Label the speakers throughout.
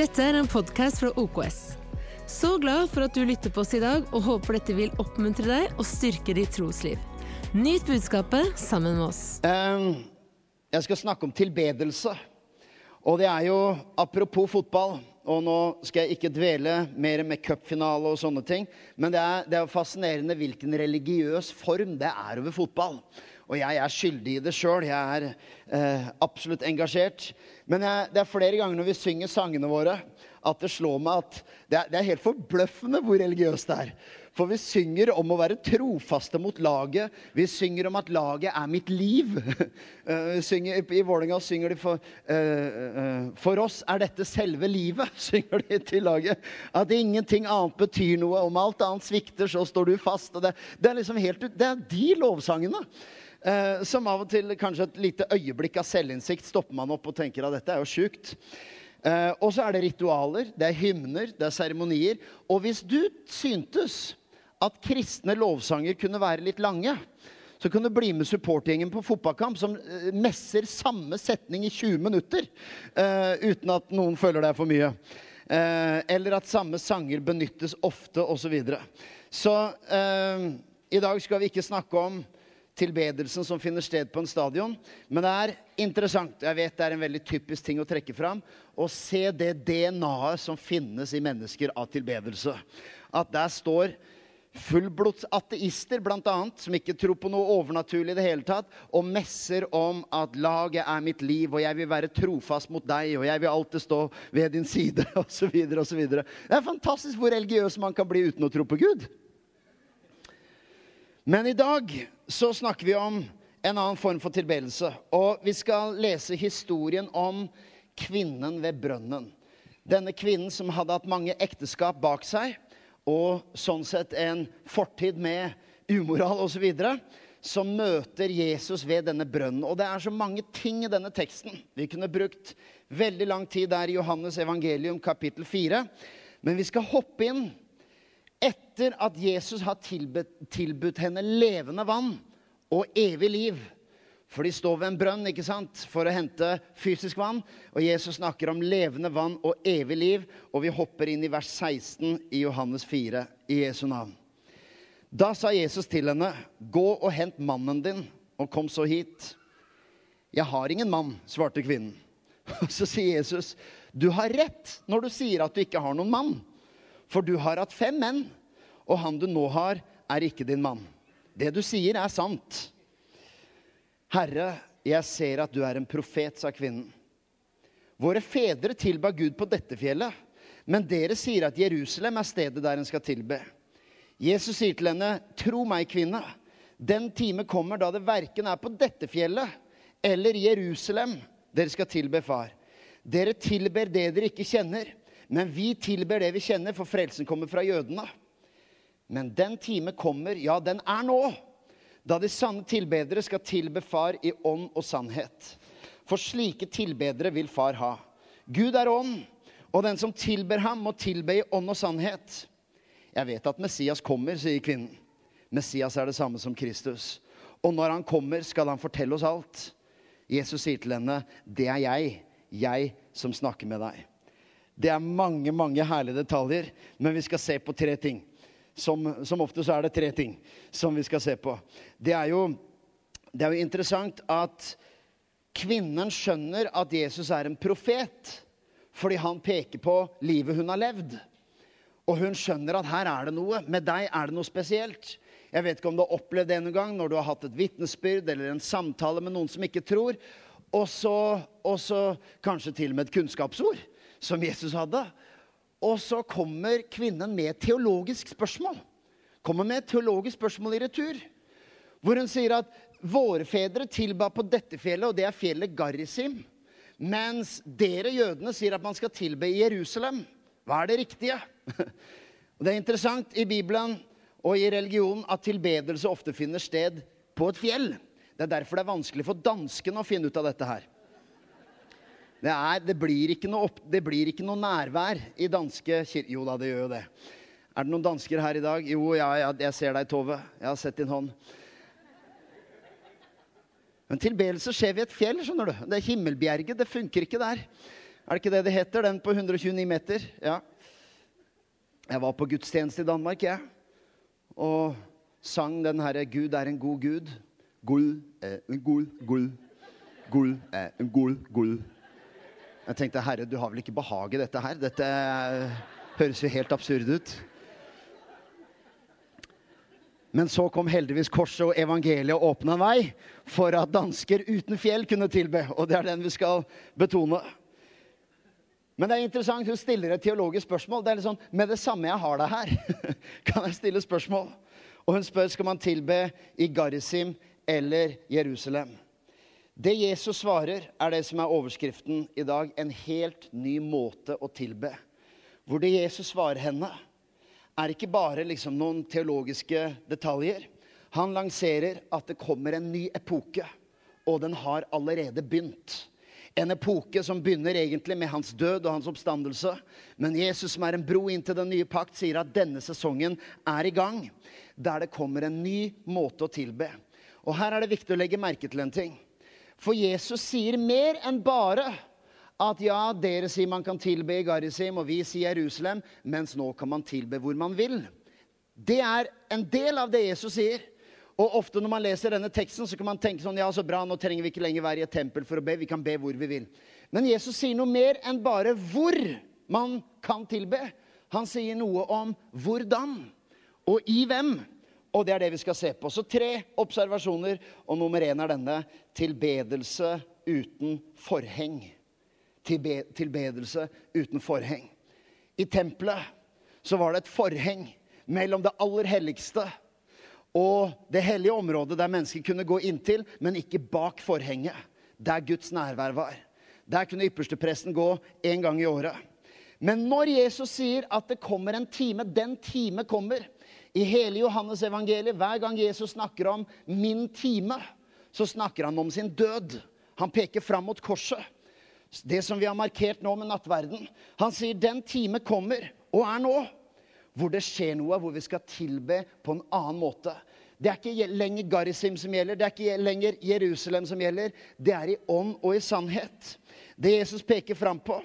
Speaker 1: Dette er en podkast fra OKS. Så glad for at du lytter på oss i dag, og håper dette vil oppmuntre deg og styrke ditt trosliv. Nyt budskapet sammen med oss.
Speaker 2: Ehm, Jeg skal snakke om tilbedelse. Og det er jo apropos fotball. Og nå skal jeg ikke dvele mer med cupfinale og sånne ting. Men det er, det er fascinerende hvilken religiøs form det er over fotball. Og jeg er skyldig i det sjøl. Jeg er eh, absolutt engasjert. Men jeg, det er flere ganger når vi synger sangene våre, at det slår meg at det er, det er helt forbløffende hvor religiøst det er. For vi synger om å være trofaste mot laget. Vi synger om at laget er mitt liv. Eh, synger, I Vålerenga synger de for uh, For oss er dette selve livet, synger de til laget. At ingenting annet betyr noe. Om alt annet svikter, så står du fast. Det, det er liksom helt det er de lovsangene. Eh, som av og til kanskje et lite øyeblikk av selvinnsikt stopper man opp og tenker at dette er jo sjukt. Eh, og så er det ritualer, det er hymner, det er seremonier. Og hvis du syntes at kristne lovsanger kunne være litt lange, så kan du bli med supportgjengen på fotballkamp som eh, messer samme setning i 20 minutter eh, uten at noen føler det er for mye. Eh, eller at samme sanger benyttes ofte, osv. Så, videre. så eh, i dag skal vi ikke snakke om tilbedelsen som finner sted på en stadion. Men det er interessant, jeg vet det er en veldig typisk ting å trekke fram, å se det DNA-et som finnes i mennesker av tilbedelse. At der står fullblods ateister, annet, som ikke tror på noe overnaturlig i det hele tatt, og messer om at laget er mitt liv, og jeg vil være trofast mot deg, og jeg vil alltid stå ved din side, osv., osv. Det er fantastisk hvor religiøs man kan bli uten å tro på Gud. Men i dag så snakker vi om en annen form for tilbedelse. Og vi skal lese historien om kvinnen ved brønnen. Denne kvinnen som hadde hatt mange ekteskap bak seg, og sånn sett en fortid med umoral osv., som møter Jesus ved denne brønnen. Og det er så mange ting i denne teksten. Vi kunne brukt veldig lang tid der i Johannes evangelium kapittel 4. Men vi skal hoppe inn etter at Jesus har tilbudt, henne levende vann og evig liv. For de står ved en brønn ikke sant, for å hente fysisk vann. Og Jesus snakker om levende vann og evig liv. Og vi hopper inn i vers 16 i Johannes 4 i Jesu navn. Da sa Jesus til henne, 'Gå og hent mannen din, og kom så hit.' 'Jeg har ingen mann', svarte kvinnen. Og så sier Jesus, 'Du har rett når du sier at du ikke har noen mann.' 'For du har hatt fem menn, og han du nå har, er ikke din mann.' 'Det du sier, er sant.' 'Herre, jeg ser at du er en profet', sa kvinnen. 'Våre fedre tilba Gud på dette fjellet, men dere sier at Jerusalem er stedet der en skal tilbe.' Jesus sier til henne, 'Tro meg, kvinne, den time kommer da det verken er på dette fjellet eller Jerusalem dere skal tilbe Far.' 'Dere tilber det dere ikke kjenner, men vi tilber det vi kjenner, for frelsen kommer fra jødene.' Men den time kommer, ja, den er nå, da de sanne tilbedere skal tilbe Far i ånd og sannhet. For slike tilbedere vil Far ha. Gud er ånd, og den som tilber ham, må tilbe i ånd og sannhet. Jeg vet at Messias kommer, sier kvinnen. Messias er det samme som Kristus. Og når han kommer, skal han fortelle oss alt. Jesus sier til henne, 'Det er jeg, jeg som snakker med deg'. Det er mange, mange herlige detaljer, men vi skal se på tre ting. Som, som ofte så er det tre ting som vi skal se på. Det er, jo, det er jo interessant at kvinnen skjønner at Jesus er en profet fordi han peker på livet hun har levd. Og hun skjønner at her er det noe. Med deg er det noe spesielt. Jeg vet ikke om du har opplevd det en gang når du har hatt et vitnesbyrd eller en samtale med noen som ikke tror, og så, kanskje til og med et kunnskapsord, som Jesus hadde. Og så kommer kvinnen med et teologisk spørsmål. Kommer med et teologisk spørsmål i retur. Hvor hun sier at våre fedre tilba på dette fjellet, og det er fjellet Garisim. Mens dere jødene sier at man skal tilbe i Jerusalem. Hva er det riktige? Og det er interessant i Bibelen og i religionen at tilbedelse ofte finner sted på et fjell. Det er derfor det er vanskelig for danskene å finne ut av dette her. Det, er, det, blir opp, det, blir ikke noe nærvær i danske kirker Jo da, det gjør jo det. Er det noen dansker her i dag? Jo, ja, ja jeg ser deg, Tove. Jeg har sett din hånd. Men tilbedelse skjer ved et fjell. skjønner du. Det er Himmelbjerget. Det funker ikke der. Er det ikke det det heter? Den på 129 meter? Ja. Jeg var på gudstjeneste i Danmark, jeg. Og sang den herre 'Gud er en god Gud'. Gull en gull, gull. Gull en gull, gull. Jeg tenkte, herre, du har vel ikke behag i dette her? Dette høres jo helt absurd ut. Men så kom heldigvis korset og evangeliet og åpna en vei for at dansker uten fjell kunne tilbe. Og det er den vi skal betone. Men det er interessant, hun stiller et teologisk spørsmål. Det er litt sånn, Med det samme jeg har deg her, kan jeg stille spørsmål. Og hun spør skal man tilbe i Garisim eller Jerusalem. Det Jesus svarer, er det som er overskriften i dag. En helt ny måte å tilbe. Hvor det Jesus svarer henne, er ikke bare liksom noen teologiske detaljer. Han lanserer at det kommer en ny epoke, og den har allerede begynt. En epoke som begynner egentlig med hans død og hans oppstandelse. Men Jesus, som er en bro inn til den nye pakt, sier at denne sesongen er i gang. Der det kommer en ny måte å tilbe. Og her er det viktig å legge merke til en ting. For Jesus sier mer enn bare at ja, dere sier man kan tilbe i Garisim, og vi sier Jerusalem, mens nå kan man tilbe hvor man vil. Det er en del av det Jesus sier. Og ofte når man leser denne teksten, så kan man tenke sånn Ja, så bra, nå trenger vi ikke lenger være i et tempel for å be. Vi kan be hvor vi vil. Men Jesus sier noe mer enn bare hvor man kan tilbe. Han sier noe om hvordan, og i hvem. Og det er det vi skal se på. Så tre observasjoner, og nummer én er denne tilbedelse uten forheng tilbe tilbedelse uten forheng. I tempelet så var det et forheng mellom det aller helligste og det hellige området der mennesker kunne gå inntil, men ikke bak forhenget, der Guds nærvær var. Der kunne ypperstepresten gå én gang i året. Men når Jesus sier at det kommer en time, den time kommer I hele Johannes evangeliet, hver gang Jesus snakker om 'min time', så snakker han om sin død. Han peker fram mot korset det som vi har markert nå med nattverden. Han sier den time kommer, og er nå, hvor det skjer noe, hvor vi skal tilbe på en annen måte. Det er ikke lenger Garisim som gjelder, det er ikke lenger Jerusalem som gjelder. Det er i ånd og i sannhet. Det Jesus peker fram på,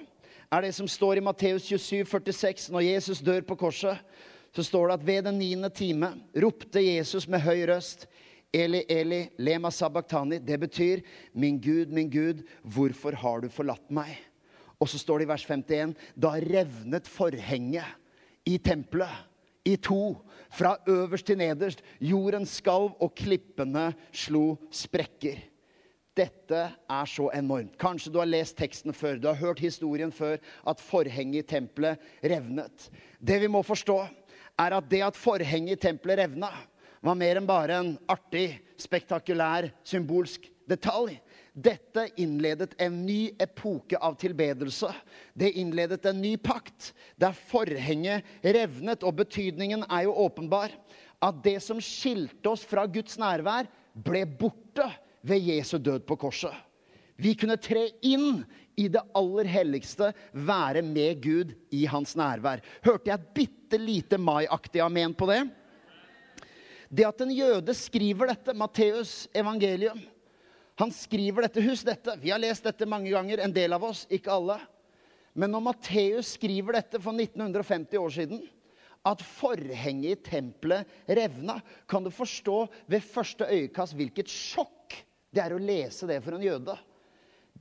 Speaker 2: er det som står i Matteus 27, 46. Når Jesus dør på korset, så står det at ved den niende time ropte Jesus med høy røst Eli, Eli, lema sabachthani. Det betyr, min Gud, min Gud, hvorfor har du forlatt meg? Og så står det i vers 51, da revnet forhenget i tempelet i to, fra øverst til nederst. Jorden skalv, og klippene slo sprekker. Dette er så enormt. Kanskje du har lest teksten før, du har hørt historien før, at forhenget i tempelet revnet. Det vi må forstå, er at det at forhenget i tempelet revna, var mer enn bare en artig, spektakulær, symbolsk detalj. Dette innledet en ny epoke av tilbedelse. Det innledet en ny pakt, der forhenget revnet. Og betydningen er jo åpenbar. At det som skilte oss fra Guds nærvær, ble borte ved Jesu død på korset. Vi kunne tre inn i det aller helligste, være med Gud i hans nærvær. Hørte jeg et bitte lite mai-aktig amen på det? Det at en jøde skriver dette, Matteus evangelium Han skriver dette. Husk dette. Vi har lest dette mange ganger, en del av oss, ikke alle. Men når Matteus skriver dette for 1950 år siden, at forhenget i tempelet revna, kan du forstå ved første øyekast hvilket sjokk det er å lese det for en jøde.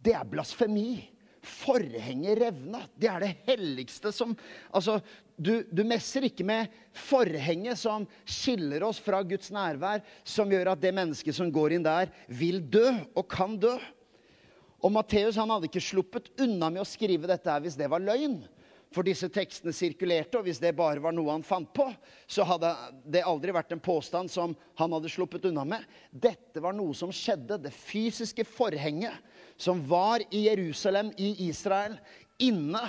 Speaker 2: Det er blasfemi. Forhenget revna. Det er det helligste som Altså, du, du, messer ikke med forhenget som skiller oss fra Guds nærvær, som gjør at det mennesket som går inn der, vil dø og kan dø. Og Matteus hadde ikke sluppet unna med å skrive dette her hvis det var løgn. For disse tekstene sirkulerte, og hvis det bare var noe han fant på, så hadde det aldri vært en påstand som han hadde sluppet unna med. Dette var noe som skjedde. Det fysiske forhenget som var i Jerusalem, i Israel, inne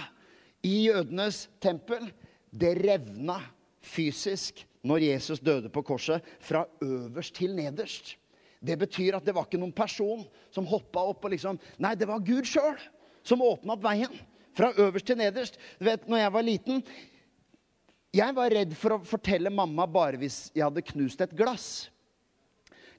Speaker 2: i jødenes tempel, det revna fysisk når Jesus døde på korset, fra øverst til nederst. Det betyr at det var ikke noen person som hoppa opp og liksom Nei, det var Gud sjøl som åpna opp veien. Fra øverst til nederst. Du vet, når jeg var liten Jeg var redd for å fortelle mamma bare hvis jeg hadde knust et glass.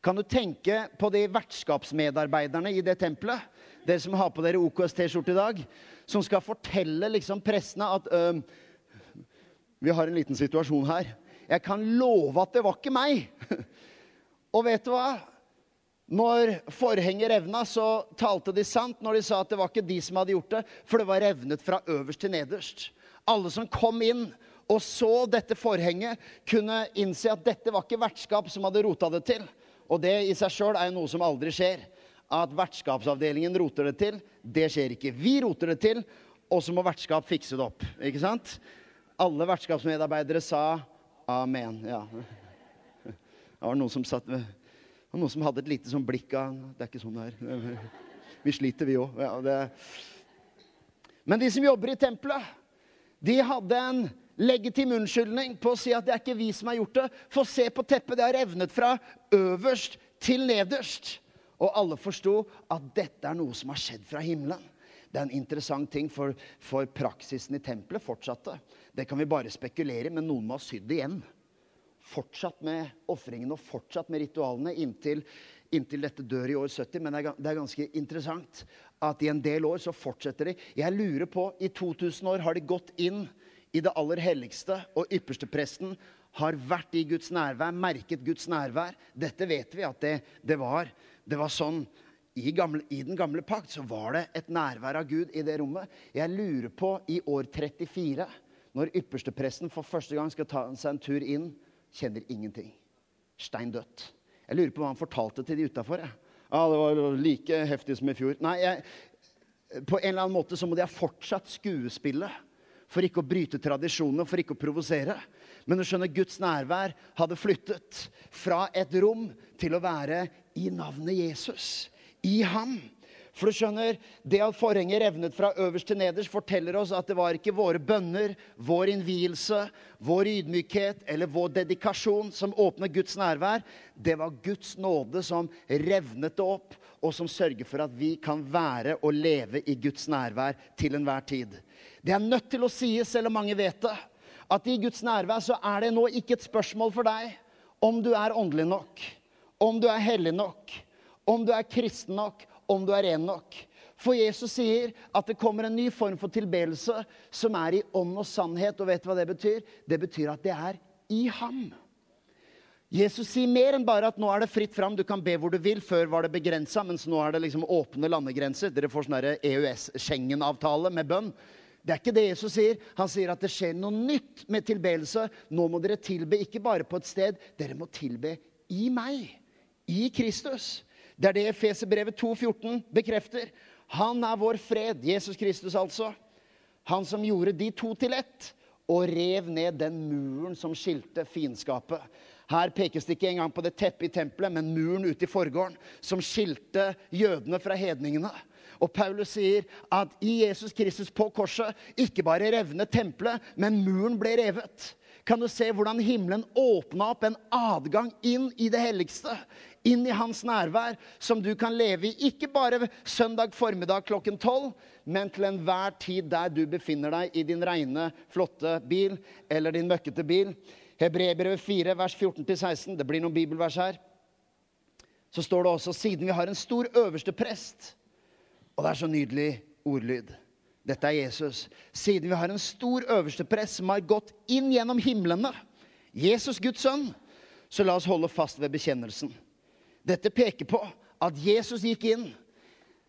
Speaker 2: Kan du tenke på de vertskapsmedarbeiderne i det tempelet? dere som har på dere OKS-T-skjorte i dag, som skal fortelle liksom prestene at øh, Vi har en liten situasjon her. Jeg kan love at det var ikke meg. Og vet du hva? Når forhenget revna, så talte de sant når de sa at det var ikke de som hadde gjort det, for det var revnet fra øverst til nederst. Alle som kom inn og så dette forhenget, kunne innse at dette var ikke vertskap som hadde rota det til. Og det i seg sjøl er jo noe som aldri skjer. At vertskapsavdelingen roter det til, det skjer ikke. Vi roter det til, og så må vertskap fikse det opp. Ikke sant? Alle vertskapsmedarbeidere sa amen. Ja. Det var noen som satt ved og noen som hadde et lite sånn blikk av Det er ikke sånn det er. Vi sliter, vi òg. Ja. Men de som jobber i tempelet, de hadde en legitim unnskyldning på å si at det er ikke vi som har gjort det. For se på teppet, det har revnet fra øverst til nederst. Og alle forsto at dette er noe som har skjedd fra himmelen. Det er en interessant ting, for, for praksisen i tempelet fortsatte. Det kan vi bare spekulere i, men noen må ha sydd det igjen fortsatt med ofringene og fortsatt med ritualene inntil, inntil, dette dør i år 70. Men det er, det er, ganske interessant at i en del år så fortsetter de. Jeg lurer på, I 2000 år har de gått inn i det aller helligste, og ypperstepresten har vært i Guds nærvær, merket Guds nærvær. Dette vet vi at det, det var. Det var sånn i, gamle, I, den gamle pakt så var det et nærvær av Gud i det rommet. Jeg lurer på, i år 34, når ypperstepresten for første gang skal ta seg en tur inn kjenner ingenting. Stein dødt. Jeg lurer på hva han fortalte til de utafor. Ja, det var like heftig som i fjor. Nei, jeg, på en eller annen måte så må de ha fortsatt skuespillet for ikke å bryte tradisjonene, for ikke å provosere. Men du skjønner, Guds nærvær hadde flyttet fra et rom til å være i navnet Jesus. I ham. For du skjønner, Det at forhenget revnet fra øverst til nederst, forteller oss at det var ikke våre bønner, vår innvielse, vår ydmykhet eller vår dedikasjon som åpnet Guds nærvær. Det var Guds nåde som revnet det opp, og som sørger for at vi kan være og leve i Guds nærvær til enhver tid. Det er nødt til å sies, selv om mange vet det, at i Guds nærvær så er det nå ikke et spørsmål for deg om du er åndelig nok, om du er hellig nok, om du er kristen nok om du er ren nok. For Jesus sier at det kommer en ny form for tilbedelse som er i ånd og sannhet. Og vet du hva det betyr? Det betyr at det er i ham. Jesus sier mer enn bare at nå er det fritt fram, du kan be hvor du vil. Før var det begrensa, mens nå er det liksom åpne landegrenser. Dere får sånn EØS-Schengen-avtale med bønn. Det er ikke det Jesus sier. Han sier at det skjer noe nytt med tilbedelse. Nå må dere tilbe ikke bare på et sted, dere må tilbe i meg. I Kristus. Det er det Efeserbrevet 2,14 bekrefter. Han er vår fred, Jesus Kristus altså. Han som gjorde de to til ett og rev ned den muren som skilte fiendskapet. Her pekes det ikke engang på det teppet i tempelet, men muren ute i forgården som skilte jødene fra hedningene. Og Paulus sier at i Jesus Kristus på korset ikke bare revnet tempelet, men muren ble revet kan du se hvordan himmelen åpna opp en adgang inn i det helligste inn i hans nærvær, som du kan leve i ikke bare søndag formiddag klokken tolv, men til enhver tid der du befinner deg i din reine, flotte bil eller din møkkete bil. Hebreerbrevet 4, vers 14-16. Det blir noen bibelvers her. Så står det også siden vi har en stor øverste prest. Og det er så nydelig ordlyd. Dette er Jesus. Siden vi har en stor øverste prest som har gått inn gjennom himlene, Jesus Guds sønn, så la oss holde fast ved bekjennelsen. Dette peker på at Jesus gikk inn.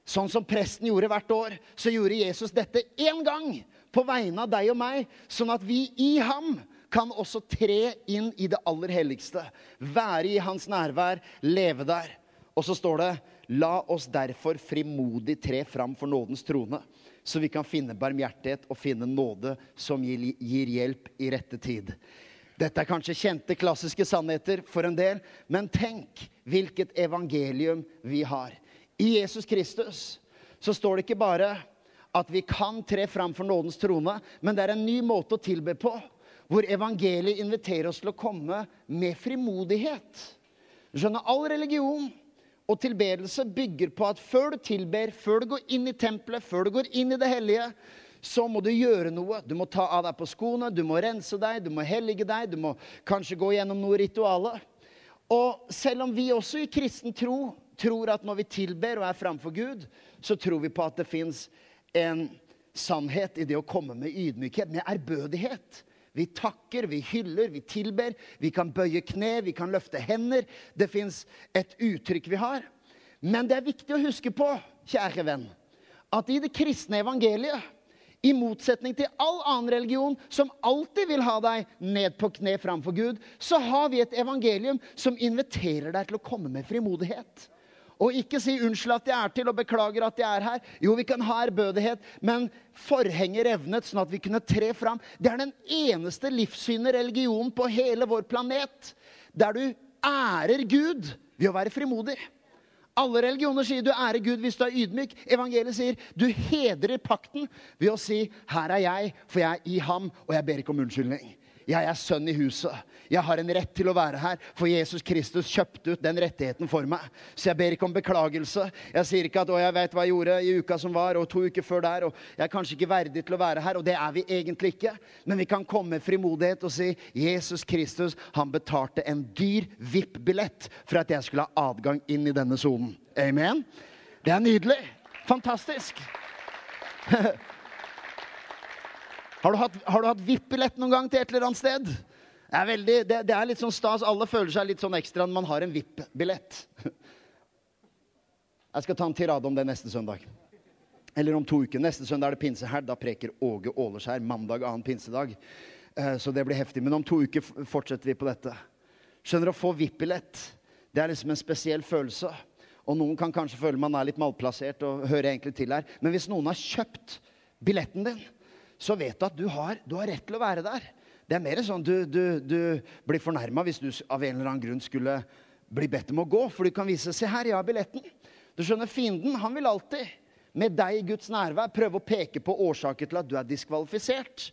Speaker 2: Sånn som presten gjorde hvert år, så gjorde Jesus dette én gang på vegne av deg og meg, sånn at vi i ham kan også tre inn i det aller helligste. Være i hans nærvær, leve der. Og så står det La oss derfor frimodig tre fram for nådens trone, så vi kan finne barmhjertighet og finne nåde som gir, hjelp i rette tid. Dette er kanskje kjente, klassiske sannheter for en del, men tenk hvilket evangelium vi har. I Jesus Kristus så står det ikke bare at vi kan tre fram for nådens trone, men det er en ny måte å tilbe på, hvor evangeliet inviterer oss til å komme med frimodighet. Skjønner, all religion og tilbedelse bygger på at før du tilber, før du går inn i tempelet, før du går inn i det hellige, så må du gjøre noe. Du må ta av deg på skoene, du må rense deg, du må hellige deg, du må kanskje gå gjennom noe rituale. Og selv om vi også i kristen tro tror at når vi tilber og er framfor Gud, så tror vi på at det fins en sannhet i det å komme med ydmykhet, med ærbødighet. Vi takker, vi hyller, vi tilber. Vi kan bøye kne, vi kan løfte hender. Det fins et uttrykk vi har. Men det er viktig å huske på, kjære venn, at i det kristne evangeliet i motsetning til all annen religion som alltid vil ha deg ned på kne framfor Gud, så har vi et evangelium som inviterer deg til å komme med frimodighet. Og ikke si 'unnskyld at jeg er til', og 'beklager at jeg er her'. Jo, vi kan ha ærbødighet, men forhenget revnet sånn at vi kunne tre fram. Det er den eneste livssynet religionen på hele vår planet der du ærer Gud ved å være frimodig. Alle religioner sier du ærer Gud hvis du er ydmyk. Evangeliet sier du hedrer pakten ved å si 'Her er jeg, for jeg er i ham, og jeg ber ikke om unnskyldning'. Jeg er sønn i huset. Jeg har en rett til å være her, for Jesus Kristus kjøpte ut den rettigheten for meg. Så jeg ber ikke om beklagelse. Jeg sier ikke at 'å, jeg vet hva jeg gjorde i uka som var', og to uker før der, og 'jeg er kanskje ikke verdig til å være her', og det er vi egentlig ikke. Men vi kan komme med frimodighet og si 'Jesus Kristus, han betalte en dyr VIP-billett for at jeg skulle ha adgang inn i denne sonen'. Amen. Det er nydelig. Fantastisk. Har du hatt, har hatt VIP-billett noen gang til et eller annet sted? Det er, veldig, det, det er, litt sånn stas. Alle føler seg litt sånn ekstra når man har en VIP-billett. Jeg skal ta en tirade om det neste søndag. Eller om to uker. Neste søndag er det pinsehelg. Da preker Åge Åleskjær. Mandag annen pinsedag. Eh, så det blir heftig. Men om to uker fortsetter vi på dette. Skjønner, Å få VIP-billett, det er liksom en spesiell følelse. Og noen kan kanskje føle man er litt malplassert og hører egentlig til her. Men hvis noen har kjøpt billetten din, så vet du at du har, du har rett til å være der. Det er mer sånn du, du, du blir fornærma hvis du av en eller annen grunn skulle bli bedt om å gå. For du kan vise 'Se her, jeg har billetten'. Du skjønner, Fienden han vil alltid, med deg i Guds nærvær, prøve å peke på årsaker til at du er diskvalifisert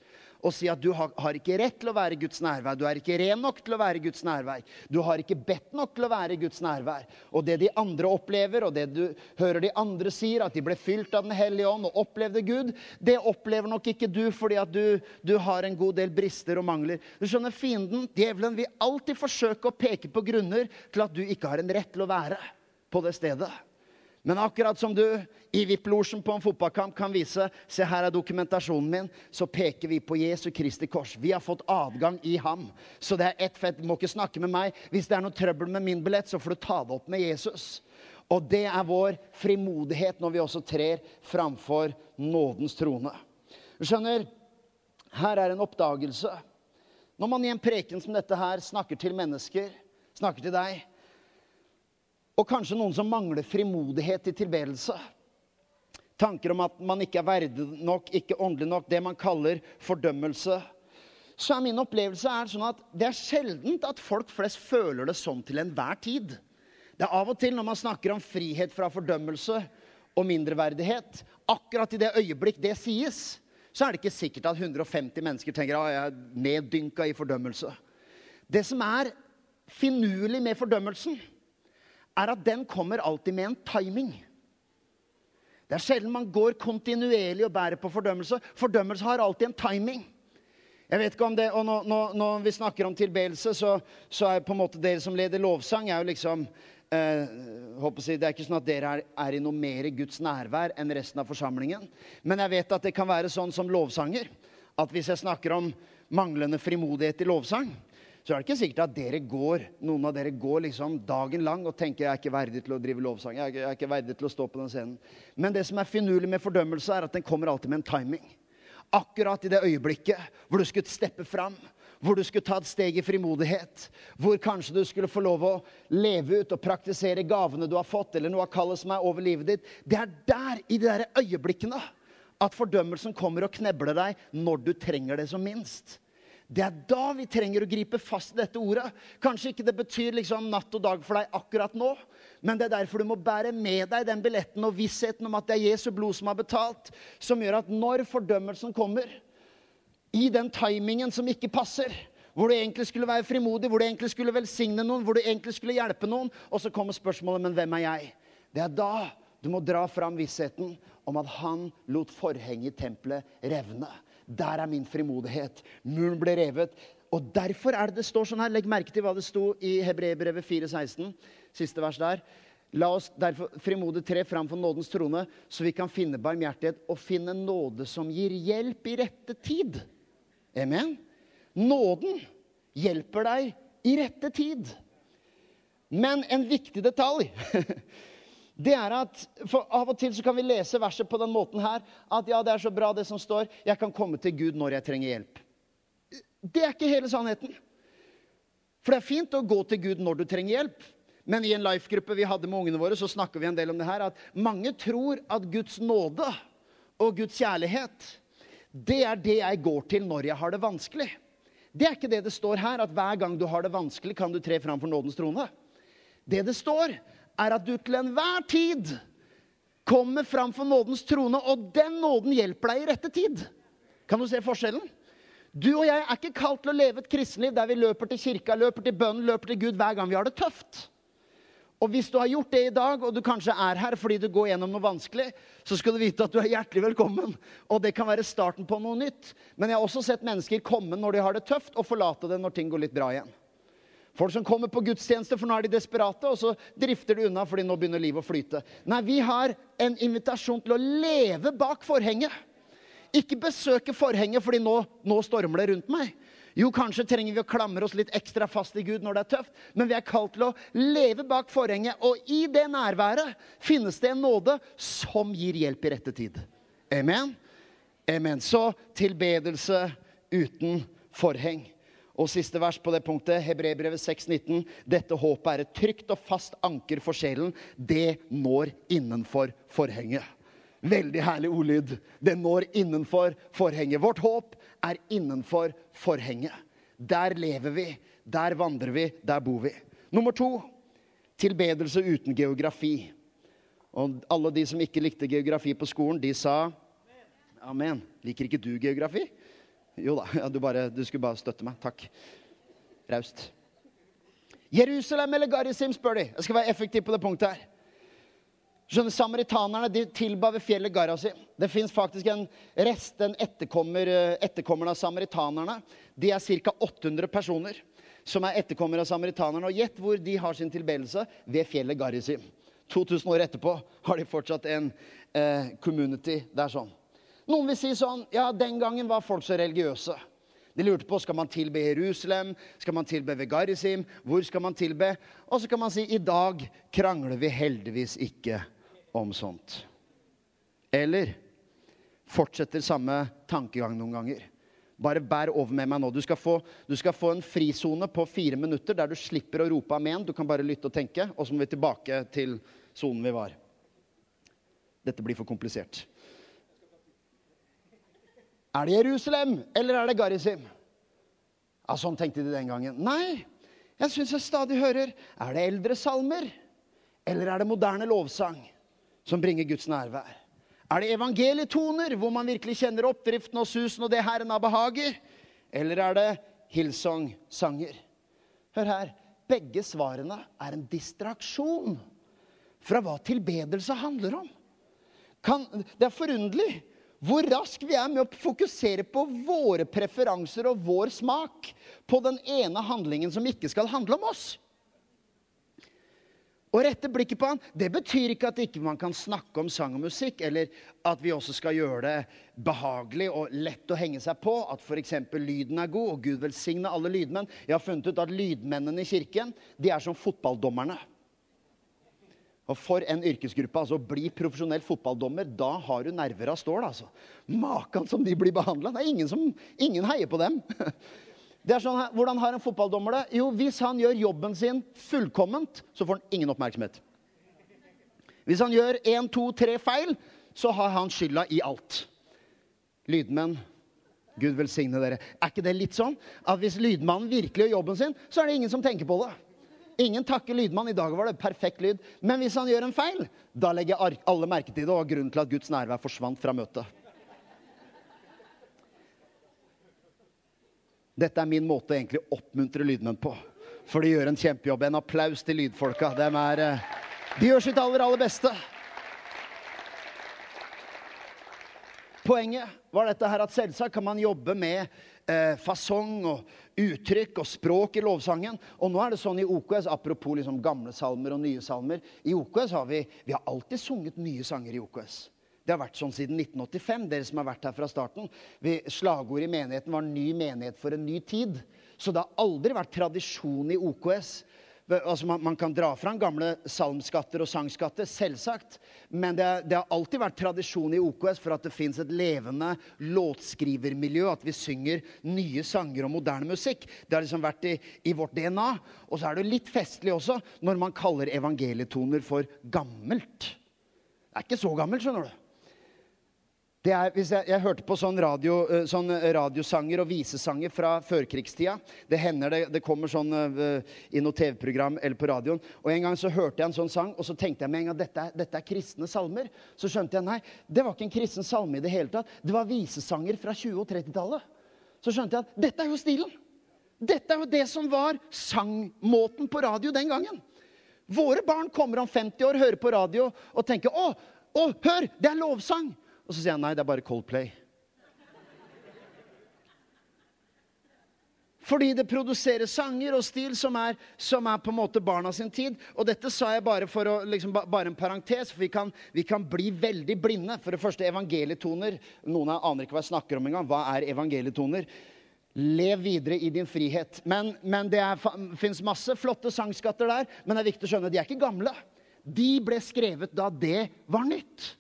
Speaker 2: og si at du har, har, ikke rett til å være Guds nærvær. Du er ikke ren nok til å være Guds nærvær. Du har ikke bedt nok til å være Guds nærvær. Og det de andre opplever, og det du hører de andre sier, at de ble fylt av Den hellige ånd og opplevde Gud, det opplever nok ikke du fordi at du, du har en god del brister og mangler. Du skjønner, Fienden, djevelen, vil alltid forsøke å peke på grunner til at du ikke har en rett til å være på det stedet. Men akkurat som du i VIP-losjen på en fotballkamp kan vise se her er dokumentasjonen min, så peker vi på Jesu Kristi kors. Vi har fått adgang i ham. Så det er ett fett. Du må ikke snakke med meg. Hvis det er noe trøbbel med min billett, så får du ta det opp med Jesus. Og det er vår frimodighet når vi også trer framfor nådens trone. Du skjønner, her er en oppdagelse. Når man i en preken som dette her snakker til mennesker, snakker til deg, og kanskje noen som mangler frimodighet i tilbedelse. Tanker om at man ikke er verdig nok, ikke åndelig nok. Det man kaller fordømmelse. Så er min opplevelse er sånn at det er sjeldent at folk flest føler det sånn til enhver tid. Det er av og til når man snakker om frihet fra fordømmelse og mindreverdighet, akkurat i det øyeblikk det sies, så er det ikke sikkert at 150 mennesker tenker at jeg er neddynka i fordømmelse. Det som er finurlig med fordømmelsen, er at den kommer alltid med en timing. Det er sjelden man går kontinuerlig og bærer på fordømmelse. Fordømmelse har alltid en timing. Jeg vet ikke om det, og Når, når vi snakker om tilbedelse, så, så, er på en måte dere som leder lovsang er jo liksom eh, si, Det er ikke sånn at dere er, er, i noe mer Guds nærvær enn resten av forsamlingen. Men jeg vet at det kan være sånn som lovsanger. At hvis jeg snakker om manglende frimodighet i lovsang, så er det ikke sikkert at dere går, noen av dere går liksom dagen lang og tenker jeg er ikke verdig til å drive lovsang. Jeg er, ikke, er verdig til å stå på den scenen. Men det som er finurlig med fordømmelse, er at den kommer alltid med en timing. Akkurat i det øyeblikket hvor du skulle steppe fram, hvor du skulle ta et steg i frimodighet, hvor kanskje du skulle få lov å leve ut og praktisere gavene du har fått, eller noe av kallet som er over livet ditt. Det er der, i de der øyeblikkene, at fordømmelsen kommer og knebler deg når du trenger det som minst. Det er da vi trenger å gripe fast i dette ordet. Kanskje ikke det betyr liksom natt og dag for deg akkurat nå, men det er derfor du må bære med deg den billetten og vissheten om at det er Jesu blod som har betalt, som gjør at når fordømmelsen kommer, i den timingen som ikke passer, hvor du egentlig skulle være frimodig, hvor du egentlig skulle velsigne noen, hvor du egentlig skulle hjelpe noen, og så kommer spørsmålet men hvem er jeg? Det er da du må dra fram vissheten om at han lot forhenget i tempelet revne. Der er min frimodighet. Muren ble revet. Og derfor er det det står sånn her. Legg merke til hva det sto i Hebreerbrevet 4,16. Siste vers der. La oss derfor frimodig tre fram for nådens trone, så vi kan finne barmhjertighet og finne nåde som gir hjelp i rette tid. Amen. Nåden hjelper deg i rette tid. Men en viktig detalj det er at for Av og til så kan vi lese verset på den måten her. At ja, det er så bra, det som står. Jeg kan komme til Gud når jeg trenger hjelp. Det er ikke hele sannheten. For det er fint å gå til Gud når du trenger hjelp. Men i en life-gruppe vi hadde med ungene våre, så snakker vi en del om det her, at mange tror at Guds nåde og Guds kjærlighet, det er det jeg går til når jeg har det vanskelig. Det er ikke det det står her, at hver gang du har det vanskelig, kan du tre fram for nådens trone. Det det står, er at du til enhver tid kommer fram for nådens trone, og den nåden hjelper deg i rette tid. Kan du se forskjellen? Du og jeg er ikke kalt til å leve et kristenliv der vi løper til kirka, løper til bønnen, løper til Gud hver gang vi har det tøft. Og hvis du har gjort det i dag, og du kanskje er her fordi du går gjennom noe vanskelig, så skal du vite at du er hjertelig velkommen. Og det kan være starten på noe nytt. Men jeg har også sett mennesker komme når de har det tøft, og forlate det når ting går litt bra igjen. Folk som kommer på gudstjeneste, for nå er de desperate, og så drifter de unna fordi nå begynner livet å flyte. Nei, vi har en invitasjon til å leve bak forhenget. Ikke besøke forhenget fordi nå, nå stormer det rundt meg. Jo, kanskje trenger vi å klamre oss litt ekstra fast i Gud når det er tøft, men vi er kalt til å leve bak forhenget, og i det nærværet finnes det en nåde som gir hjelp i rette tid. Amen? Amen. Så tilbedelse uten forheng. Og siste vers på det punktet, Hebrebrevet 6,19. Dette håpet er et trygt og fast anker for sjelen. Det når innenfor forhenget. Veldig herlig ordlyd. Det når innenfor forhenget. Vårt håp er innenfor forhenget. Der lever vi, der vandrer vi, der bor vi. Nummer to tilbedelse uten geografi. Og alle de som ikke likte geografi på skolen, de sa amen. Liker ikke du geografi? Jo da, ja, du, bare, du, skulle bare støtte meg. Takk. Raust. Jerusalem eller Garisim, spør de. Jeg skal være effektiv på det punktet her. Skjønner, Samaritanerne de tilba ved fjellet Garasim. Det fins faktisk en rest, en etterkommer, etterkommer etterkommerne av samaritanerne. De er ca. 800 personer som er etterkommere av samaritanerne. Og gjett hvor de har sin tilbedelse? Ved fjellet Garisim. 2000 år etterpå har de fortsatt en eh, community der sånn. Noen vil si sånn Ja, den gangen var folk så religiøse. De lurte på skal man tilbe Jerusalem, skal man tilbe ved Garisim, hvor skal man tilbe? Og så kan man si i dag krangler vi heldigvis ikke om sånt. Eller fortsetter samme tankegang noen ganger. Bare bær over med meg nå. Du skal få, du skal få en frisone på fire minutter der du slipper å rope amen. Du kan bare lytte og tenke, og så må vi tilbake til sonen vi var. Dette blir for komplisert. Er det Jerusalem, eller er det Garisim? Ja, sånn tenkte de den gangen. Nei, jeg syns jeg stadig hører Er det eldre salmer, eller er det moderne lovsang? som bringer Guds nærvær? Er det evangelietoner, hvor man virkelig kjenner oppdriften og susen og det Herren har behager? Eller er det Hillsong-sanger? Hør her. Begge svarene er en distraksjon fra hva tilbedelse handler om. Kan, det er forunderlig hvor raskt vi er med å fokusere på våre preferanser og vår smak på den ene handlingen som ikke skal handle om oss og rette blikket på han, det betyr ikke at ikke man kan snakke om sang og musikk, eller at vi også skal gjøre det behagelig og lett å henge seg på. At f.eks. lyden er god, og Gud velsigne alle lydmenn. Jeg har funnet ut at lydmennene i kirken de er som fotballdommerne. Og For en yrkesgruppe. altså Å Bli profesjonell fotballdommer. Da har du nerver av stål. altså. Maken som de blir behandla. Det er ingen som ingen heier på dem. Det er sånn, Hvordan har en fotballdommer det? Jo, Hvis han gjør jobben sin fullkomment, så får han ingen oppmerksomhet. Hvis han gjør én, to, tre feil, så har han skylda i alt. Lydmenn, Gud velsigne dere. Er ikke det litt sånn at hvis lydmannen virkelig gjør jobben sin, så er det ingen som tenker på det? Ingen takker lydmann. I dag var det perfekt lyd. Men hvis han gjør en feil, da legger alle merke til det, og grunnen til at Guds nærvær forsvant fra møtet. Dette er min måte å egentlig oppmuntre lydmenn på. For de gjør en kjempejobb. En applaus til lydfolka. De, er, eh, de gjør sitt aller, aller beste. Poenget var dette her at selvsagt kan man jobbe med eh, fasong og uttrykk og språk i lovsangen. Og nå er det sånn i OKS, apropos liksom gamle salmer og nye salmer I OKS har vi, vi har alltid sunget nye sanger i OKS. Det har vært sånn siden 1985, dere som har vært her fra starten. Slagordet i menigheten var 'Ny menighet for en ny tid'. Så det har aldri vært tradisjon i OKS Altså man, man, kan dra fram gamle salmskatter og sangskatter, selvsagt. Men det, det, har alltid vært tradisjon i OKS for at det fins et levende låtskrivermiljø. At vi synger nye sanger og moderne musikk. Det har liksom vært i, i vårt DNA. Og så er det litt festlig også når man kaller evangelietoner for gammelt. Det er ikke så gammelt, skjønner du. Er, jeg, jeg, hørte på sånn, radio, eh, sånn, radiosanger og visesanger fra førkrigstida. Det hender det, det kommer sånn uh, i noe TV-program eller på radioen. Og En gang så hørte jeg en sånn sang, og så tenkte jeg med en gang dette, dette er kristne salmer. Så skjønte jeg nei, det var ikke en kristen salme i det hele tatt. Det var visesanger fra 20- og 30-tallet. Så skjønte jeg at dette er jo stilen. Dette er jo det som var sangmåten på radio den gangen. Våre barn kommer om 50 år, hører på radio og tenker å, å hør, det er lovsang. Og så sier han nei, det er bare Coldplay. Fordi det produserer sanger og stil som er, som er, på en måte barna sin tid. Og dette sa jeg bare for å, liksom, bare en parentes, for vi kan, vi kan, bli veldig blinde. For det første, evangelietoner. Noen av aner ikke hva jeg snakker om engang. Hva er evangelietoner? Lev videre i din frihet. Men, men det fins masse flotte sangskatter der. Men det er viktig å skjønne, de er ikke gamle. De ble skrevet da det var nytt.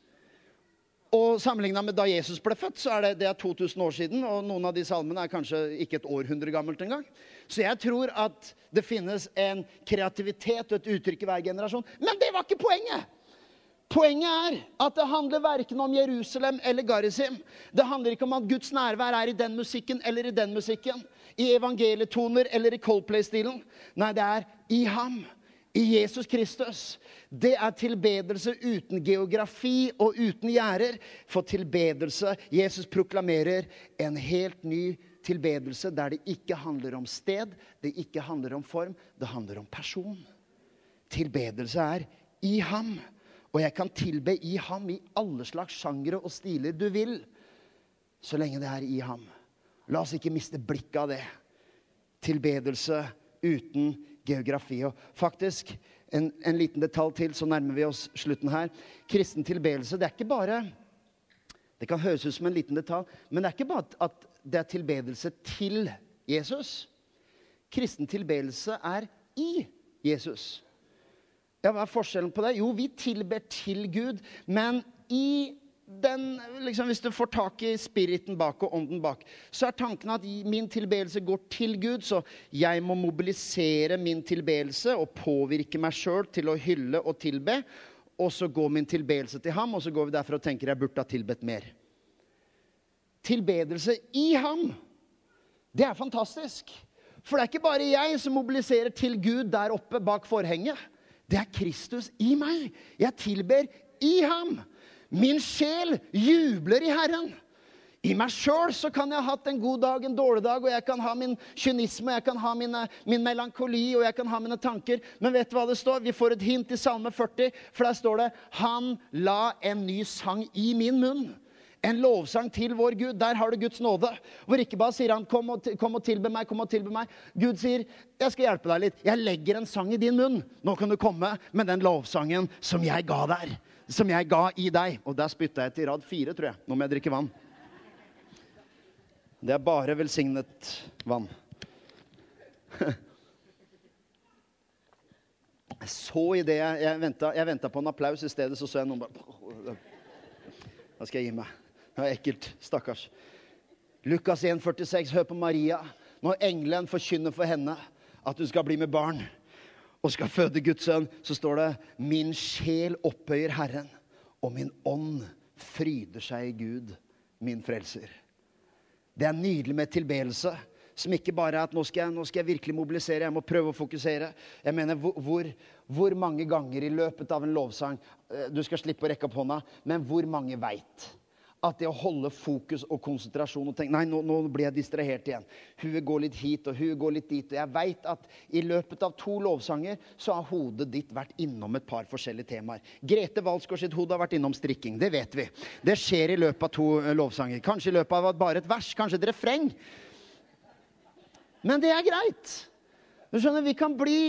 Speaker 2: Og sammenligna med da Jesus ble født, så er det, det er 2000 år siden. Og noen av de salmene er kanskje ikke et århundre gammelt engang. Så jeg tror at det finnes en kreativitet og et uttrykk i hver generasjon. Men det var ikke poenget! Poenget er at det handler verken om Jerusalem eller Garisim. Det handler ikke om at Guds nærvær er i den musikken eller i den musikken. I evangelietoner eller i Coldplay-stilen. Nei, det er i ham i Jesus Kristus. Det er tilbedelse uten geografi og uten gjerder. For tilbedelse Jesus proklamerer en helt ny tilbedelse der det ikke handler om sted, det ikke handler om form, det handler om person. Tilbedelse er i ham. Og jeg kan tilbe i ham i alle slags sjangre og stiler du vil, så lenge det er i ham. La oss ikke miste blikket av det. Tilbedelse uten geografi. Og faktisk, en, en, liten detalj til, så nærmer vi oss slutten her. Kristen tilbedelse, det er ikke bare Det kan høres ut som en liten detalj, men det er ikke bare at det er tilbedelse til Jesus. Kristen tilbedelse er i Jesus. Ja, Hva er forskjellen på det? Jo, vi tilber til Gud, men i den, liksom, hvis du får tak i spiriten bak og ånden bak, så er tanken at min tilbedelse går til Gud. Så jeg må mobilisere min tilbedelse og påvirke meg sjøl til å hylle og tilbe. Og så går min tilbedelse til ham, og så går vi derfra og tenker jeg burde ha tilbedt mer. Tilbedelse i ham, det er fantastisk. For det er ikke bare jeg som mobiliserer til Gud der oppe bak forhenget. Det er Kristus i meg. Jeg tilber i ham. Min sjel jubler i Herren. I meg sjøl kan jeg ha hatt en god dag, en dårlig dag, og jeg kan ha min kynisme, jeg kan ha mine, min melankoli og jeg kan ha mine tanker. Men vet du hva det står? Vi får et hint i Salme 40, for der står det Han la en ny sang i min munn. En lovsang til vår Gud. Der har du Guds nåde. Hvor ikke bare sier han kom og, kom og tilbe meg, kom og tilbe meg. Gud sier jeg skal hjelpe deg litt. Jeg legger en sang i din munn. Nå kan du komme med den lovsangen som jeg ga der som jeg ga i deg. Og der spytta jeg til rad fire, tror jeg. Nå må jeg drikke vann. Det er bare velsignet vann. Jeg så i det jeg, jeg venta på en applaus i stedet, så så jeg noen bare Da skal jeg gi meg. Det var ekkelt. Stakkars. Lukas 1,46. Hør på Maria. Når engelen forkynner for henne at hun skal bli med barn og skal føde Guds sønn, så står det Min sjel opphøyer Herren, og min ånd fryder seg i Gud, min frelser. Det er nydelig med tilbedelse. Som ikke bare er at nå skal, jeg, nå skal jeg virkelig mobilisere, jeg må prøve å fokusere. Jeg mener, hvor, hvor, mange ganger i løpet av en lovsang eh, Du skal slippe å rekke opp hånda, men hvor mange veit at det å holde fokus og konsentrasjon og tenke Nei, nå, nå blir jeg distrahert igjen. Huet går litt hit, og huet går litt dit. Og jeg veit at i løpet av to lovsanger så har hodet ditt vært innom et par forskjellige temaer. Grete Walsgaard sitt hode har vært innom strikking. Det vet vi. Det skjer i løpet av to eh, lovsanger. Kanskje i løpet av bare et vers. Kanskje et refreng. Men det er greit. Du skjønner, vi kan bli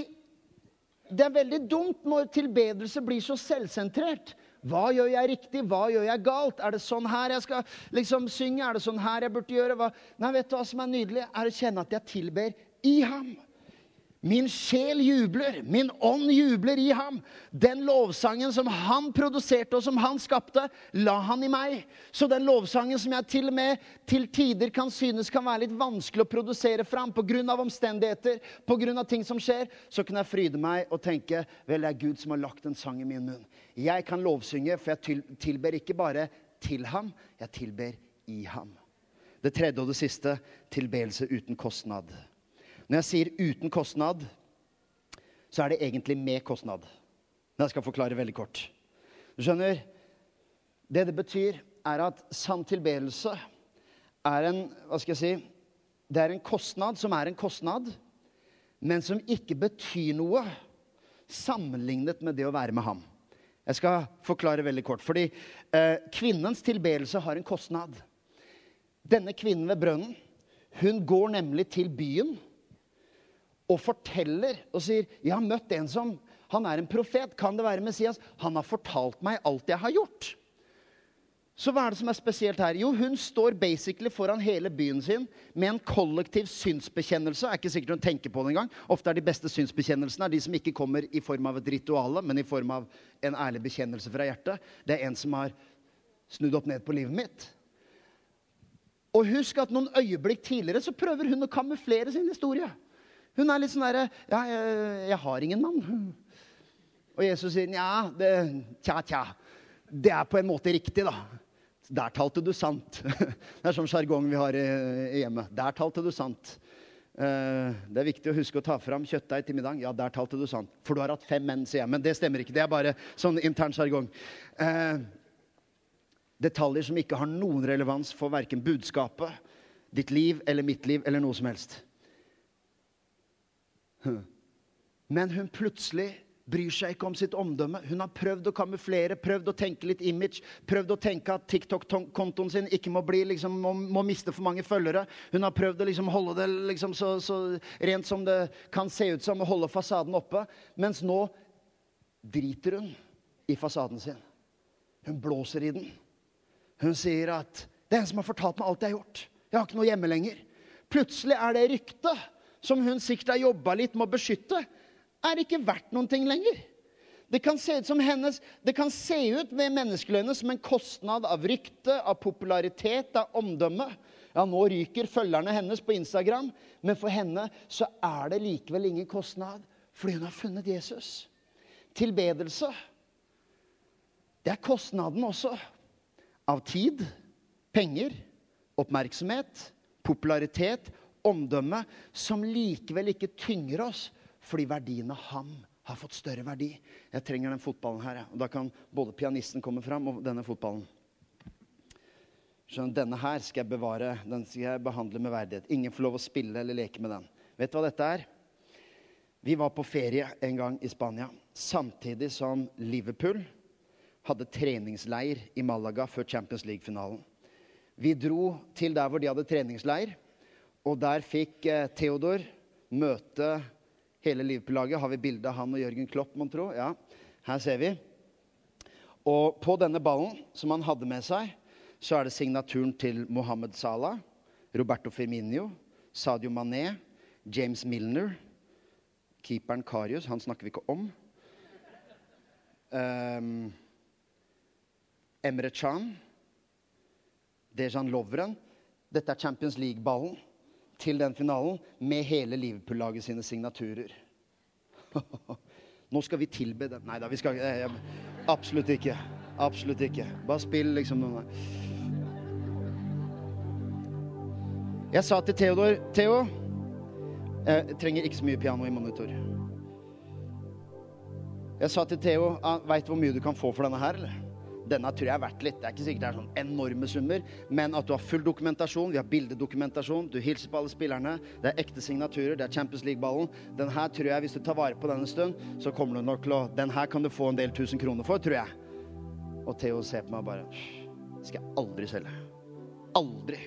Speaker 2: Det er veldig dumt når tilbedelse blir så selvsentrert. Hva gjør jeg riktig? Hva gjør jeg galt? Er det sånn her jeg skal liksom synge? Er det sånn her jeg burde gjøre? Hva? Nei, vet du hva som er nydelig? Er å kjenne at jeg tilber i ham. Min sjel jubler, min ånd jubler i ham. Den lovsangen som han produserte og som han skapte, la han i meg. Så den lovsangen som jeg til og med til tider kan synes kan være litt vanskelig å produsere fram pga. omstendigheter, pga. ting som skjer, så kan jeg fryde meg og tenke vel, det er Gud som har lagt en sang i min munn. Jeg kan lovsynge, for jeg tilber ikke bare til ham, jeg tilber i ham. Det tredje og det siste tilbedelse uten kostnad. Når jeg sier uten kostnad, så er det egentlig med kostnad. Men jeg skal forklare veldig kort. Du skjønner, Det det betyr, er at sann tilbedelse er en Hva skal jeg si? Det er en kostnad som er en kostnad, men som ikke betyr noe sammenlignet med det å være med ham. Jeg skal forklare veldig kort. Fordi eh, kvinnens tilbedelse har en kostnad. Denne kvinnen ved brønnen, hun går nemlig til byen og forteller og sier 'Jeg har møtt en som Han er en profet. Kan det være Messias?' 'Han har fortalt meg alt jeg har gjort.' Så hva er det som er spesielt her? Jo, hun står basically foran hele byen sin med en kollektiv synsbekjennelse. er ikke sikkert hun tenker på det engang. Ofte er de beste synsbekjennelsene de som ikke kommer i form av et rituale, men i form av en ærlig bekjennelse fra hjertet. Det er en som har snudd opp ned på livet mitt. Og husk at noen øyeblikk tidligere så prøver hun å kamuflere sin historie. Hun er litt sånn derre Ja, jeg, jeg, har ingen mann. Og Jesus sier ja, det, tja, tja. Det er på en måte riktig, da. Der talte du sant. Det er sånn sjargong vi har i, hjemmet. Der talte du sant. Uh, det er viktig å huske å ta fram kjøttdeig til middag. Ja, der talte du sant. For du har hatt fem menn, sier jeg. Men det stemmer ikke. Det er bare sånn intern sjargong. Uh, detaljer som ikke har noen relevans for verken budskapet, ditt liv eller mitt liv eller noe som helst. Men hun plutselig bryr seg ikke om sitt omdømme. Hun har prøvd å kamuflere, prøvd å tenke litt image, prøvd å tenke at TikTok-kontoen sin ikke må, bli, liksom, må, må, miste for mange følgere. Hun har prøvd å liksom holde det liksom så, så, rent som det kan se ut som, å holde fasaden oppe. Mens nå driter hun i fasaden sin. Hun blåser i den. Hun sier at 'Det er en som har fortalt meg alt jeg har gjort. Jeg har ikke noe hjemme lenger.' Plutselig er det ryktet som hun sikkert har jobba litt med å beskytte, er ikke verdt noen ting lenger. Det kan se ut som hennes, det kan se ut med menneskeløyne som en kostnad av rykte, av popularitet, av omdømme. Ja, nå ryker følgerne hennes på Instagram, men for henne så er det likevel ingen kostnad, fordi hun har funnet Jesus. Tilbedelse, det er kostnaden også av tid, penger, oppmerksomhet, popularitet omdømme som likevel ikke tynger oss, fordi verdien av ham har fått større verdi. Jeg trenger den fotballen her, og da kan både pianisten komme fram og denne fotballen. Skjønner, Denne her skal jeg bevare, den skal jeg behandle med verdighet. Ingen får lov å spille eller leke med den. Vet du hva dette er? Vi var på ferie en gang i Spania samtidig som Liverpool hadde treningsleir i Malaga før Champions League-finalen. Vi dro til der hvor de hadde treningsleir. Og der fikk eh, Theodor møte hele Liverpool-laget. Har vi bilde av han og Jørgen Klopp, mon tro? Ja, her ser vi. Og på denne ballen som han hadde med seg, så er det signaturen til Mohammed Salah, Roberto Firminio, Sadio Mané, James Milner, keeperen Karius, han snakker vi ikke om. Um, Emre Chan, Dejan Lovren. Dette er Champions League-ballen til den finalen med hele Liverpool-laget sine signaturer. Nå skal vi tilbe dem. Nei da, vi skal eh, Absolutt ikke. Absolutt ikke. Bare spill liksom noe. Jeg sa til Theodor Theo, jeg trenger ikke så mye piano i monitor. Jeg sa til Theo ah, Veit du hvor mye du kan få for denne her, eller? Denne tror jeg er verdt litt. Det er ikke sikkert det er sånn enorme summer, men at du har full dokumentasjon. Vi har bildedokumentasjon. Du hilser på alle spillerne. Det er ekte signaturer. Det er Champions League-ballen. Den her tror jeg, hvis du tar vare på den en stund, så kommer du nok til å Den her kan du få en del tusen kroner for, tror jeg. Og Theo ser på meg og bare Skal jeg aldri selge. Aldri.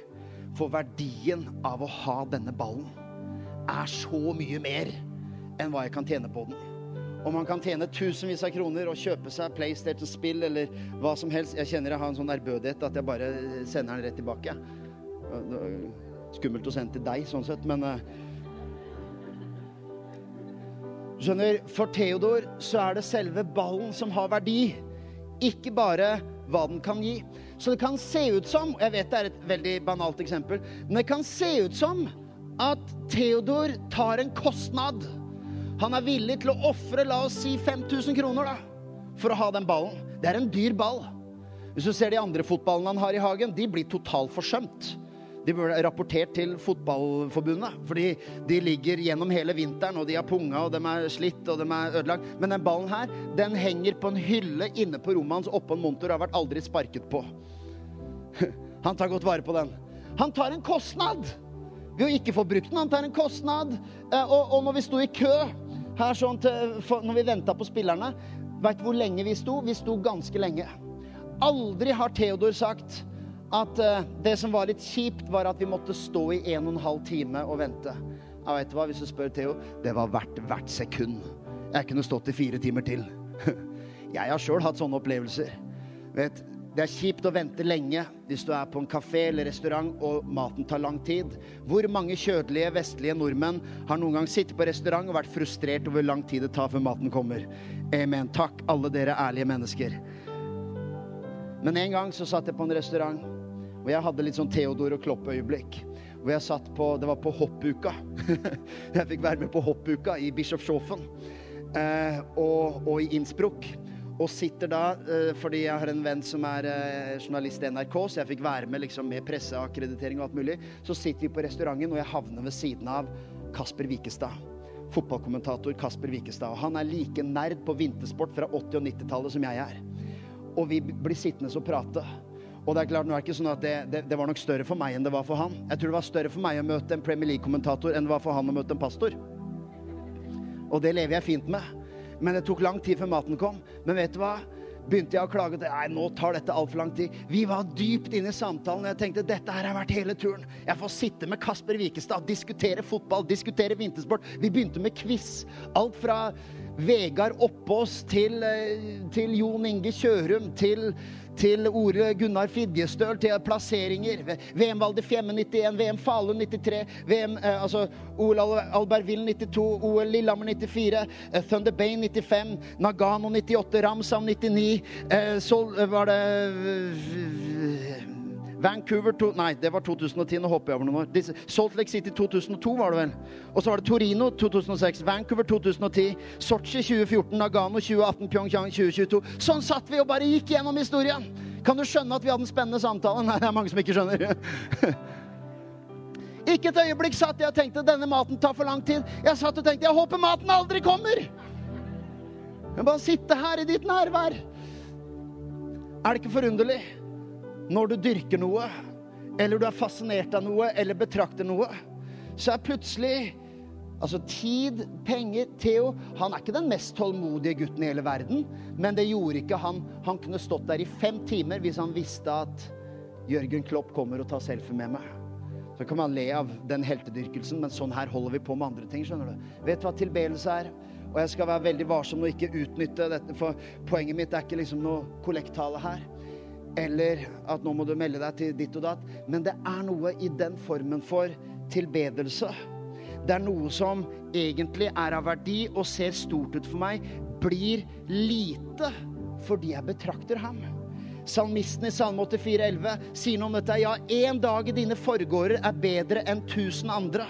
Speaker 2: For verdien av å ha denne ballen er så mye mer enn hva jeg kan tjene på den. Og man kan tjene tusenvis av kroner og kjøpe seg PlayStation-spill eller hva som helst. Jeg kjenner jeg har en sånn ærbødighet at jeg bare sender den rett tilbake. Skummelt å sende til deg, sånn sett, men uh... Skjønner, For Theodor så er det selve ballen som har verdi, ikke bare hva den kan gi. Så det kan se ut som Jeg vet det er et veldig banalt eksempel, men det kan se ut som at Theodor tar en kostnad han er villig til å ofre, la oss si 5000 kroner, da, for å ha den ballen. Det er en dyr ball. Hvis du ser de andre fotballene han har i hagen, de blir totalt forsømt. De burde rapportert til Fotballforbundet, fordi de ligger gjennom hele vinteren, og de har punga, og de er slitt, og de er ødelagt. Men den ballen her, den henger på en hylle inne på rommet hans oppå en montor og har vært aldri sparket på. Han tar godt vare på den. Han tar en kostnad ved å ikke få brukt den. Han tar en kostnad. Eh, og, og når vi sto i kø her sånn til, når vi venta på spillerne. Veit hvor lenge vi sto? Vi sto ganske lenge. Aldri har Theodor sagt at uh, det som var litt kjipt, var at vi måtte stå i en og en halv time og vente. Vet du hva, Hvis du spør Theo, det var verdt hvert sekund. Jeg kunne stått i fire timer til. Jeg har sjøl hatt sånne opplevelser. Vet, det er kjipt å vente lenge hvis du er på en kafé eller restaurant og maten tar lang tid. Hvor mange kjødelige vestlige nordmenn har noen gang sittet på restaurant og vært frustrert over hvor lang tid det tar før maten kommer? Amen. Takk, alle dere ærlige mennesker. Men en gang så satt jeg på en restaurant, og jeg hadde litt sånn Theodor og Klopp-øyeblikk. Hvor jeg satt på Det var på hoppuka. jeg fikk være med på hoppuka i Bischofshofen eh, og, og i Innsbruck. Og sitter da, uh, fordi jeg har en venn som er uh, journalist i NRK, så jeg fikk være med liksom, med presseakkreditering og alt mulig. Så sitter vi på restauranten, og jeg havner ved siden av Kasper Wikestad. Fotballkommentator Kasper Wikestad. Og han er like nerd på vintersport fra 80- og 90-tallet som jeg er. Og vi blir sittende og prate. Og det er klart, nå er det ikke sånn at det, det, det, var nok større for meg enn det var for han. Jeg tror det var større for meg å møte en Premier League-kommentator enn det var for han å møte en pastor. Og det lever jeg fint med. Men det tok lang tid før maten kom. Men vet du hva? Begynte jeg å klage til Nei, nå tar dette altfor lang tid. Vi var dypt inne i samtalen. og Jeg tenkte dette her har vært hele turen. Jeg får sitte med Kasper Wikestad, diskutere fotball, diskutere vintersport. Vi begynte med quiz. Alt fra Vegard Oppås til, eh, til Jon Inge Kjørum til til Ole Gunnar Fidjestøl, til plasseringer. VM Valde Fjemme 91, VM Falun 93, VM eh, altså OL Albertville 92, OL Lillehammer 94, eh, Thunder Bay 95, Nagano 98, Ramsam 99, eh, så var det eh, Vancouver to, Nei, det var 2010. Nå hopper jeg over noen år. Salt Lake City 2002 var det vel. Og så var det Torino 2006. Vancouver 2010. Sotsji 2014. Nagano 2018. Pyeongchang 2022. Sånn satt vi og bare gikk gjennom historien. Kan du skjønne at vi hadde en spennende samtale? Nei, det er mange som ikke skjønner. ikke et øyeblikk satt jeg og tenkte denne maten tar for lang tid. Jeg satt og tenkte jeg håper maten aldri kommer. Jeg bare sitte her i ditt nærvær. Er det ikke forunderlig? Når du dyrker noe, eller du er fascinert av noe, eller betrakter noe, så er plutselig Altså tid, penger Theo han er ikke den mest tålmodige gutten i hele verden, men det gjorde ikke han. Han kunne stått der i fem timer hvis han visste at Jørgen Klopp kommer og tar selfie med meg. Så kan man le av den heltedyrkelsen, men sånn her holder vi på med andre ting. skjønner du. Vet du hva tilbedelse er? Og jeg skal være veldig varsom og ikke utnytte dette, for poenget mitt er ikke liksom noe kollektale her eller at nå må du melde deg til ditt og datt. Men det er noe i den formen for tilbedelse. Det er noe som egentlig er av verdi og ser stort ut for meg, blir lite fordi jeg betrakter ham. Salmisten i Salme 84, 11 sier noe om dette. Ja, én dag i dine forgårder er bedre enn tusen andre.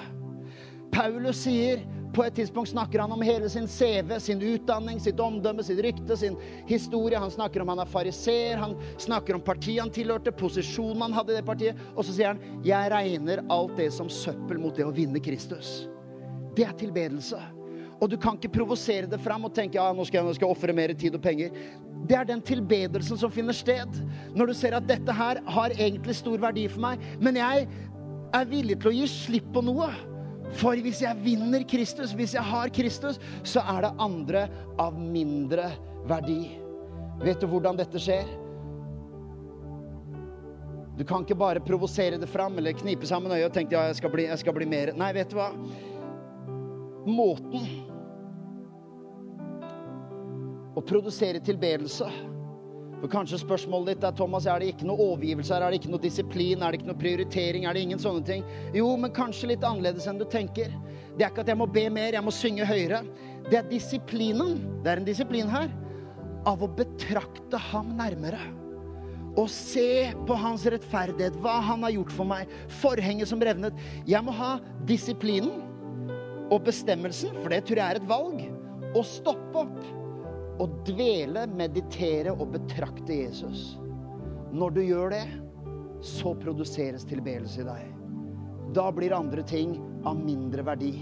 Speaker 2: Paulus sier på et tidspunkt snakker han om hele sin CV, sin utdanning, sitt omdømme, sitt rykte, sin historie. Han snakker om han er fariseer, han snakker om partiet han tilhørte, posisjonen han hadde i det partiet. Og så sier han, 'Jeg regner alt det som søppel mot det å vinne Kristus'. Det er tilbedelse. Og du kan ikke provosere det fram og tenke ja, nå skal jeg, jeg ofre mer tid og penger. Det er den tilbedelsen som finner sted. Når du ser at dette her har egentlig stor verdi for meg, men jeg er villig til å gi slipp på noe. For hvis jeg vinner Kristus, hvis jeg har Kristus, så er det andre av mindre verdi. Vet du hvordan dette skjer? Du kan ikke bare provosere det fram eller knipe sammen øyet og tenke ja, jeg skal, bli, jeg skal bli mer. Nei, vet du hva? Måten å produsere tilbedelse for Kanskje spørsmålet ditt er Thomas, er det ikke noe overgivelse her? Er det ikke noe disiplin? Er det ikke noe prioritering? Er det ingen sånne ting? Jo, men kanskje litt annerledes enn du tenker. Det er ikke at jeg må be mer, jeg må synge høyere. Det er disiplinen. Det er en disiplin her. Av å betrakte ham nærmere og se på hans rettferdighet, hva han har gjort for meg, forhenget som revnet. Jeg må ha disiplinen og bestemmelsen, for det tror jeg er et valg, å stoppe opp og dvele, meditere og betrakte Jesus. Når du gjør det, så produseres tilbedelse i deg. Da blir andre ting av mindre verdi.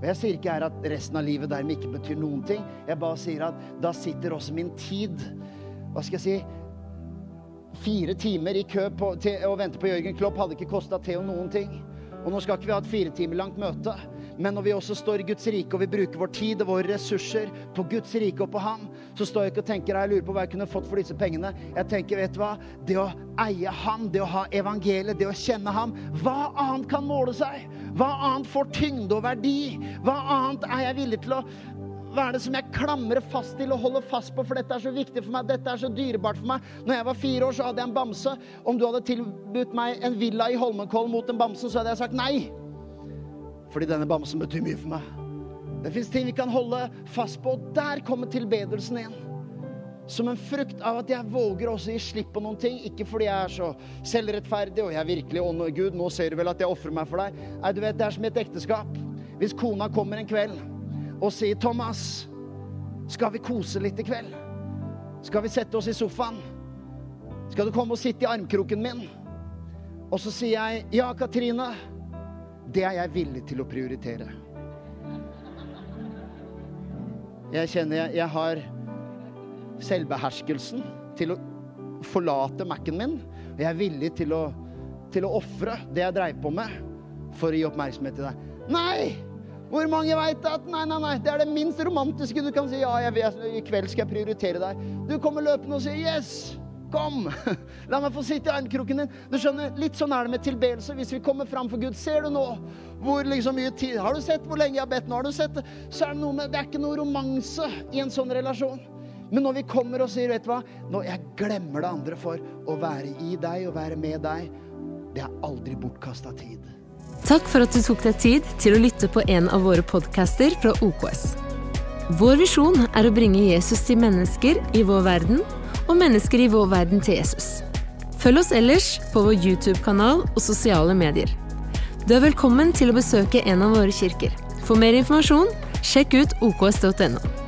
Speaker 2: Og Jeg sier ikke her at resten av livet dermed ikke betyr noen ting. Jeg bare sier at da sitter også min tid Hva skal jeg si? Fire timer i kø på, til å vente på Jørgen Klopp hadde ikke kosta Theo noen ting. Og nå skal ikke vi ha et fire timer langt møte, men når vi også står i Guds rike og vi bruker vår tid og våre ressurser på Guds rike og på Ham, så står jeg ikke og tenker jeg lurer på hva jeg kunne fått for disse pengene. Jeg tenker, vet du hva, det å eie Ham, det å ha evangeliet, det å kjenne Ham, hva annet kan måle seg? Hva annet får tyngde og verdi? Hva annet er jeg villig til å hva er det som jeg klamrer fast til og holder fast på, for dette er så viktig for meg, dette er så dyrebart for meg. Når jeg var fire år, så hadde jeg en bamse. Om du hadde tilbudt meg en villa i Holmenkollen mot en bamse, så hadde jeg sagt nei. Fordi denne bamsen betyr mye for meg. Det fins ting vi kan holde fast på, og der kommer tilbedelsen inn. Som en frukt av at jeg våger også gi slipp på noen ting. Ikke fordi jeg er så selvrettferdig og jeg er virkelig ånd og Gud. Nå ser du vel at jeg ofrer meg for deg. Nei, du vet, det er som i et ekteskap. Hvis kona kommer en kveld og sier, 'Thomas, skal vi kose litt i kveld?' 'Skal vi sette oss i sofaen?' 'Skal du komme og sitte i armkroken min?' Og så sier jeg, 'Ja, Katrine, det er jeg villig til å prioritere'. Jeg kjenner jeg, jeg har selvbeherskelsen til å forlate Mac-en min. Og jeg er villig til å, til å ofre det jeg dreiv på med, for å gi oppmerksomhet til deg. Nei! Hvor mange veit at nei, nei, nei, det er det minst romantiske du kan si. Ja, jeg, jeg, i kveld skal jeg prioritere deg. Du kommer løpende og sier yes. Kom! La meg få sitte i armkroken din. Du skjønner, Litt sånn er det med tilbedelse. Hvis vi kommer fram for Gud, ser du nå hvor liksom mye tid Har du sett hvor lenge jeg har bedt nå? Har du sett det? Så er det noe med Det er ikke noe romanse i en sånn relasjon. Men når vi kommer og sier, vet du hva Når jeg glemmer det andre for å være i deg og være med deg, det er aldri bortkasta tid.
Speaker 1: Takk for at du tok deg tid til å lytte på en av våre podcaster fra OKS. Vår visjon er å bringe Jesus til mennesker i vår verden, og mennesker i vår verden til Jesus. Følg oss ellers på vår YouTube-kanal og sosiale medier. Du er velkommen til å besøke en av våre kirker. For mer informasjon, sjekk ut oks.no.